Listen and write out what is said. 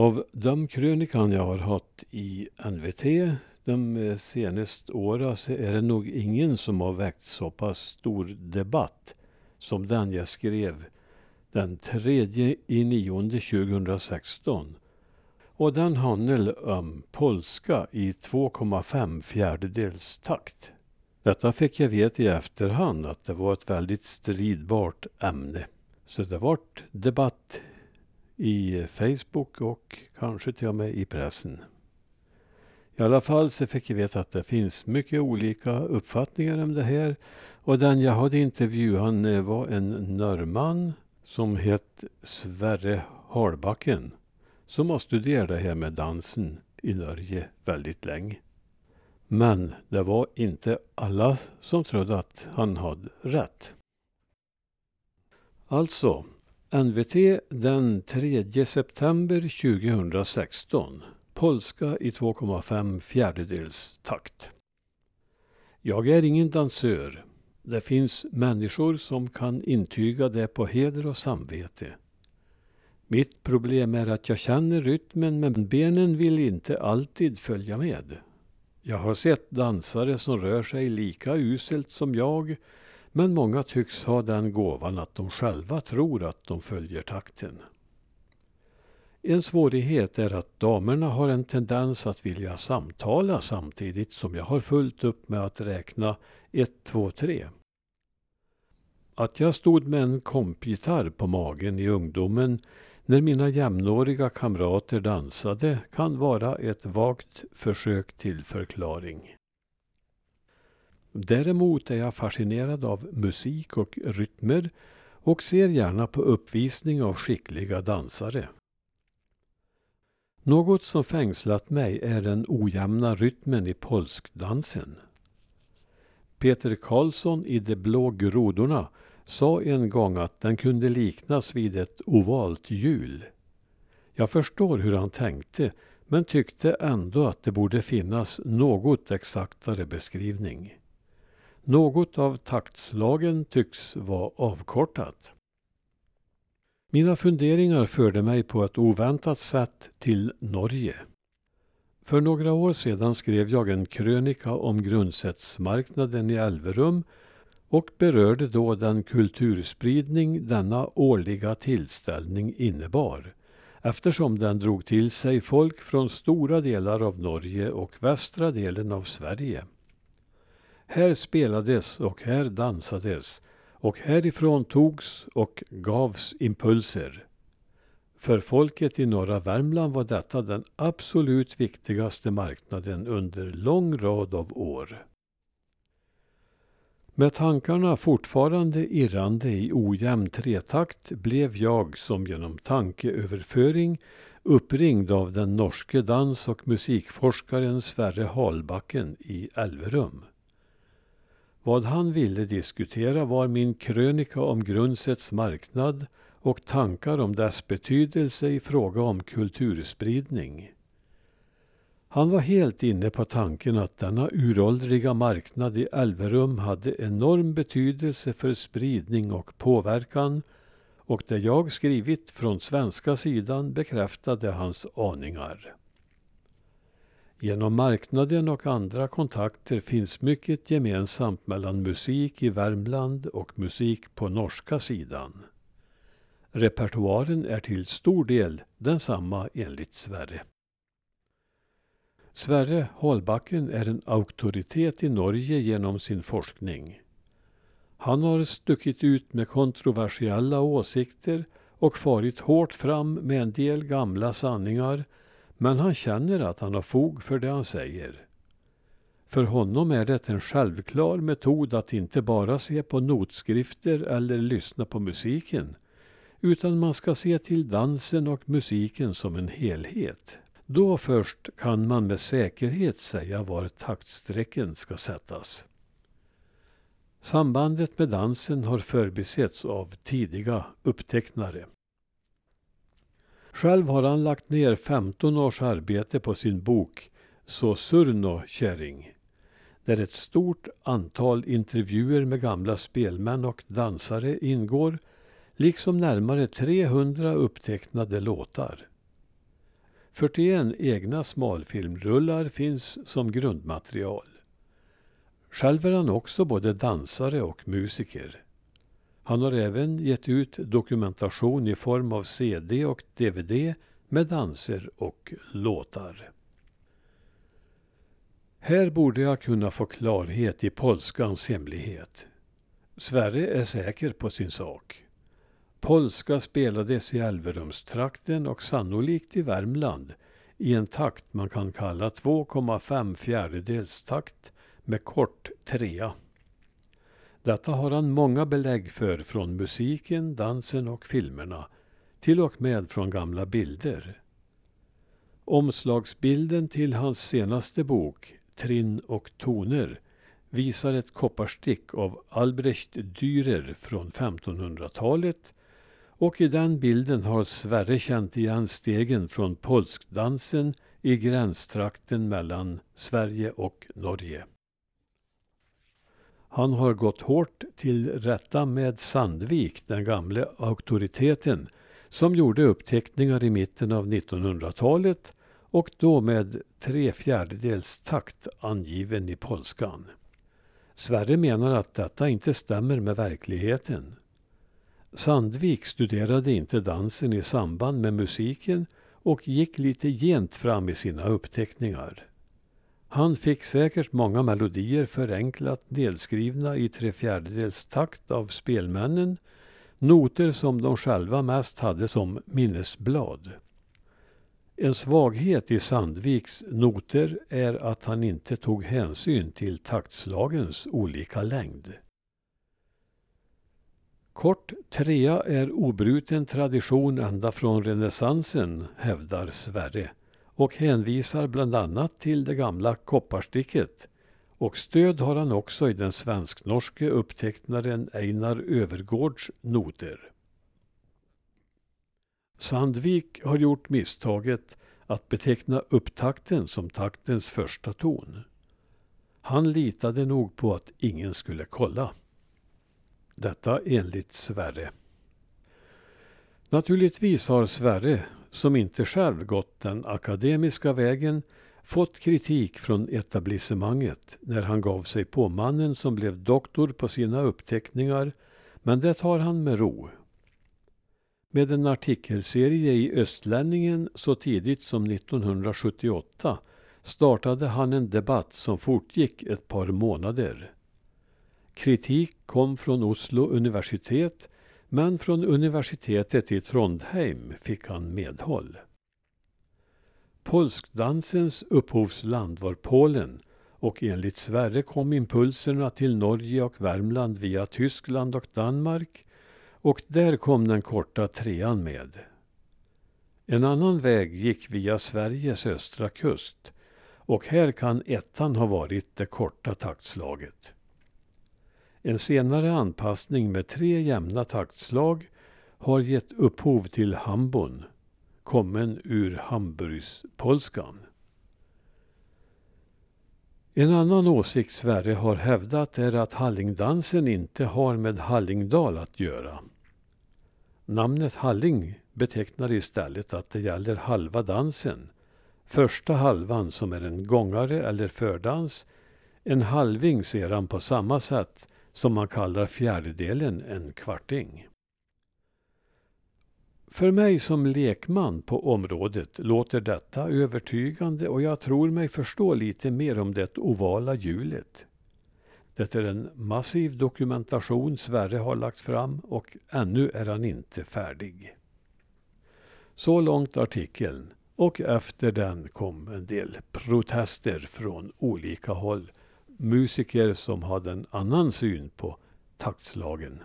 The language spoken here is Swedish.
Av de krönikan jag har haft i NVT de eh, senaste åren så är det nog ingen som har väckt så pass stor debatt som den jag skrev den 3 i 9 2016. Och den handlar om polska i 2,5 fjärdedels takt. Detta fick jag veta i efterhand att det var ett väldigt stridbart ämne. Så det vart debatt i Facebook och kanske till och med i pressen. I alla fall så fick jag veta att det finns mycket olika uppfattningar om det här. Och den jag hade intervjuat eh, var en norrman som hette Sverre Harbacken. Som har studerat det här med dansen i Norge väldigt länge. Men det var inte alla som trodde att han hade rätt. Alltså, NVT den 3 september 2016. Polska i 2,5 fjärdedels takt. Jag är ingen dansör. Det finns människor som kan intyga det på heder och samvete. Mitt problem är att jag känner rytmen men benen vill inte alltid följa med. Jag har sett dansare som rör sig lika uselt som jag men många tycks ha den gåvan att de själva tror att de följer takten. En svårighet är att damerna har en tendens att vilja samtala samtidigt som jag har fullt upp med att räkna 1, 2, 3. Att jag stod med en kompgitarr på magen i ungdomen när mina jämnåriga kamrater dansade kan vara ett vagt försök till förklaring. Däremot är jag fascinerad av musik och rytmer och ser gärna på uppvisning av skickliga dansare. Något som fängslat mig är den ojämna rytmen i polskdansen. Peter Karlsson i De blå grodorna sa en gång att den kunde liknas vid ett ovalt hjul. Jag förstår hur han tänkte men tyckte ändå att det borde finnas något exaktare beskrivning. Något av taktslagen tycks vara avkortat. Mina funderingar förde mig på ett oväntat sätt till Norge. För några år sedan skrev jag en krönika om grundsättsmarknaden i Elverum och berörde då den kulturspridning denna årliga tillställning innebar eftersom den drog till sig folk från stora delar av Norge och västra delen av Sverige. Här spelades och här dansades och härifrån togs och gavs impulser. För folket i norra Värmland var detta den absolut viktigaste marknaden under lång rad av år. Med tankarna fortfarande irrande i ojämn tretakt blev jag som genom tankeöverföring uppringd av den norske dans och musikforskaren Sverre Halbacken i Elverum. Vad han ville diskutera var min krönika om Grundsets marknad och tankar om dess betydelse i fråga om kulturspridning. Han var helt inne på tanken att denna uråldriga marknad i Elverum hade enorm betydelse för spridning och påverkan och det jag skrivit från svenska sidan bekräftade hans aningar. Genom marknaden och andra kontakter finns mycket gemensamt mellan musik i Värmland och musik på norska sidan. Repertoaren är till stor del densamma enligt Sverre. Sverre Holbacken är en auktoritet i Norge genom sin forskning. Han har stuckit ut med kontroversiella åsikter och farit hårt fram med en del gamla sanningar men han känner att han har fog för det han säger. För honom är det en självklar metod att inte bara se på notskrifter eller lyssna på musiken, utan man ska se till dansen och musiken som en helhet. Då först kan man med säkerhet säga var taktstrecken ska sättas. Sambandet med dansen har förbisetts av tidiga upptecknare. Själv har han lagt ner 15 års arbete på sin bok Så Surno kärring där ett stort antal intervjuer med gamla spelmän och dansare ingår liksom närmare 300 upptecknade låtar. 41 egna smalfilmrullar finns som grundmaterial. Själv är han också både dansare och musiker. Han har även gett ut dokumentation i form av CD och DVD med danser och låtar. Här borde jag kunna få klarhet i polskans hemlighet. Sverre är säker på sin sak. Polska spelades i Älverumstrakten och sannolikt i Värmland i en takt man kan kalla 2,5 fjärdedels takt med kort trea. Detta har han många belägg för från musiken, dansen och filmerna, till och med från gamla bilder. Omslagsbilden till hans senaste bok, Trinn och toner, visar ett kopparstick av Albrecht Dürer från 1500-talet och i den bilden har Sverre känt igen stegen från polskdansen i gränstrakten mellan Sverige och Norge. Han har gått hårt till rätta med Sandvik, den gamle auktoriteten, som gjorde uppteckningar i mitten av 1900-talet och då med tre fjärdedels takt angiven i polskan. Sverre menar att detta inte stämmer med verkligheten. Sandvik studerade inte dansen i samband med musiken och gick lite gent fram i sina uppteckningar. Han fick säkert många melodier förenklat nedskrivna i tre fjärdedels takt av spelmännen, noter som de själva mest hade som minnesblad. En svaghet i Sandviks noter är att han inte tog hänsyn till taktslagens olika längd. Kort trea är obruten tradition ända från renässansen, hävdar Sverre och hänvisar bland annat till det gamla kopparsticket och stöd har han också i den svensk-norske upptecknaren Einar Övergårds noter. Sandvik har gjort misstaget att beteckna upptakten som taktens första ton. Han litade nog på att ingen skulle kolla. Detta enligt Sverre. Naturligtvis har Sverre, som inte själv gått den akademiska vägen, fått kritik från etablissemanget när han gav sig på mannen som blev doktor på sina uppteckningar, men det tar han med ro. Med en artikelserie i Östlänningen så tidigt som 1978 startade han en debatt som fortgick ett par månader. Kritik kom från Oslo universitet men från universitetet i Trondheim fick han medhåll. Polskdansens upphovsland var Polen och enligt Sverre kom impulserna till Norge och Värmland via Tyskland och Danmark och där kom den korta trean med. En annan väg gick via Sveriges östra kust och här kan ettan ha varit det korta taktslaget. En senare anpassning med tre jämna taktslag har gett upphov till hambon, kommen ur Hamburgspolskan. En annan åsikt Sverre har hävdat är att Hallingdansen inte har med Hallingdal att göra. Namnet Halling betecknar istället att det gäller halva dansen. Första halvan som är en gångare eller fördans. En halving ser han på samma sätt som man kallar fjärdedelen en kvarting. För mig som lekman på området låter detta övertygande och jag tror mig förstå lite mer om det ovala hjulet. Det är en massiv dokumentation Sverre har lagt fram och ännu är han inte färdig. Så långt artikeln och efter den kom en del protester från olika håll musiker som hade en annan syn på taktslagen.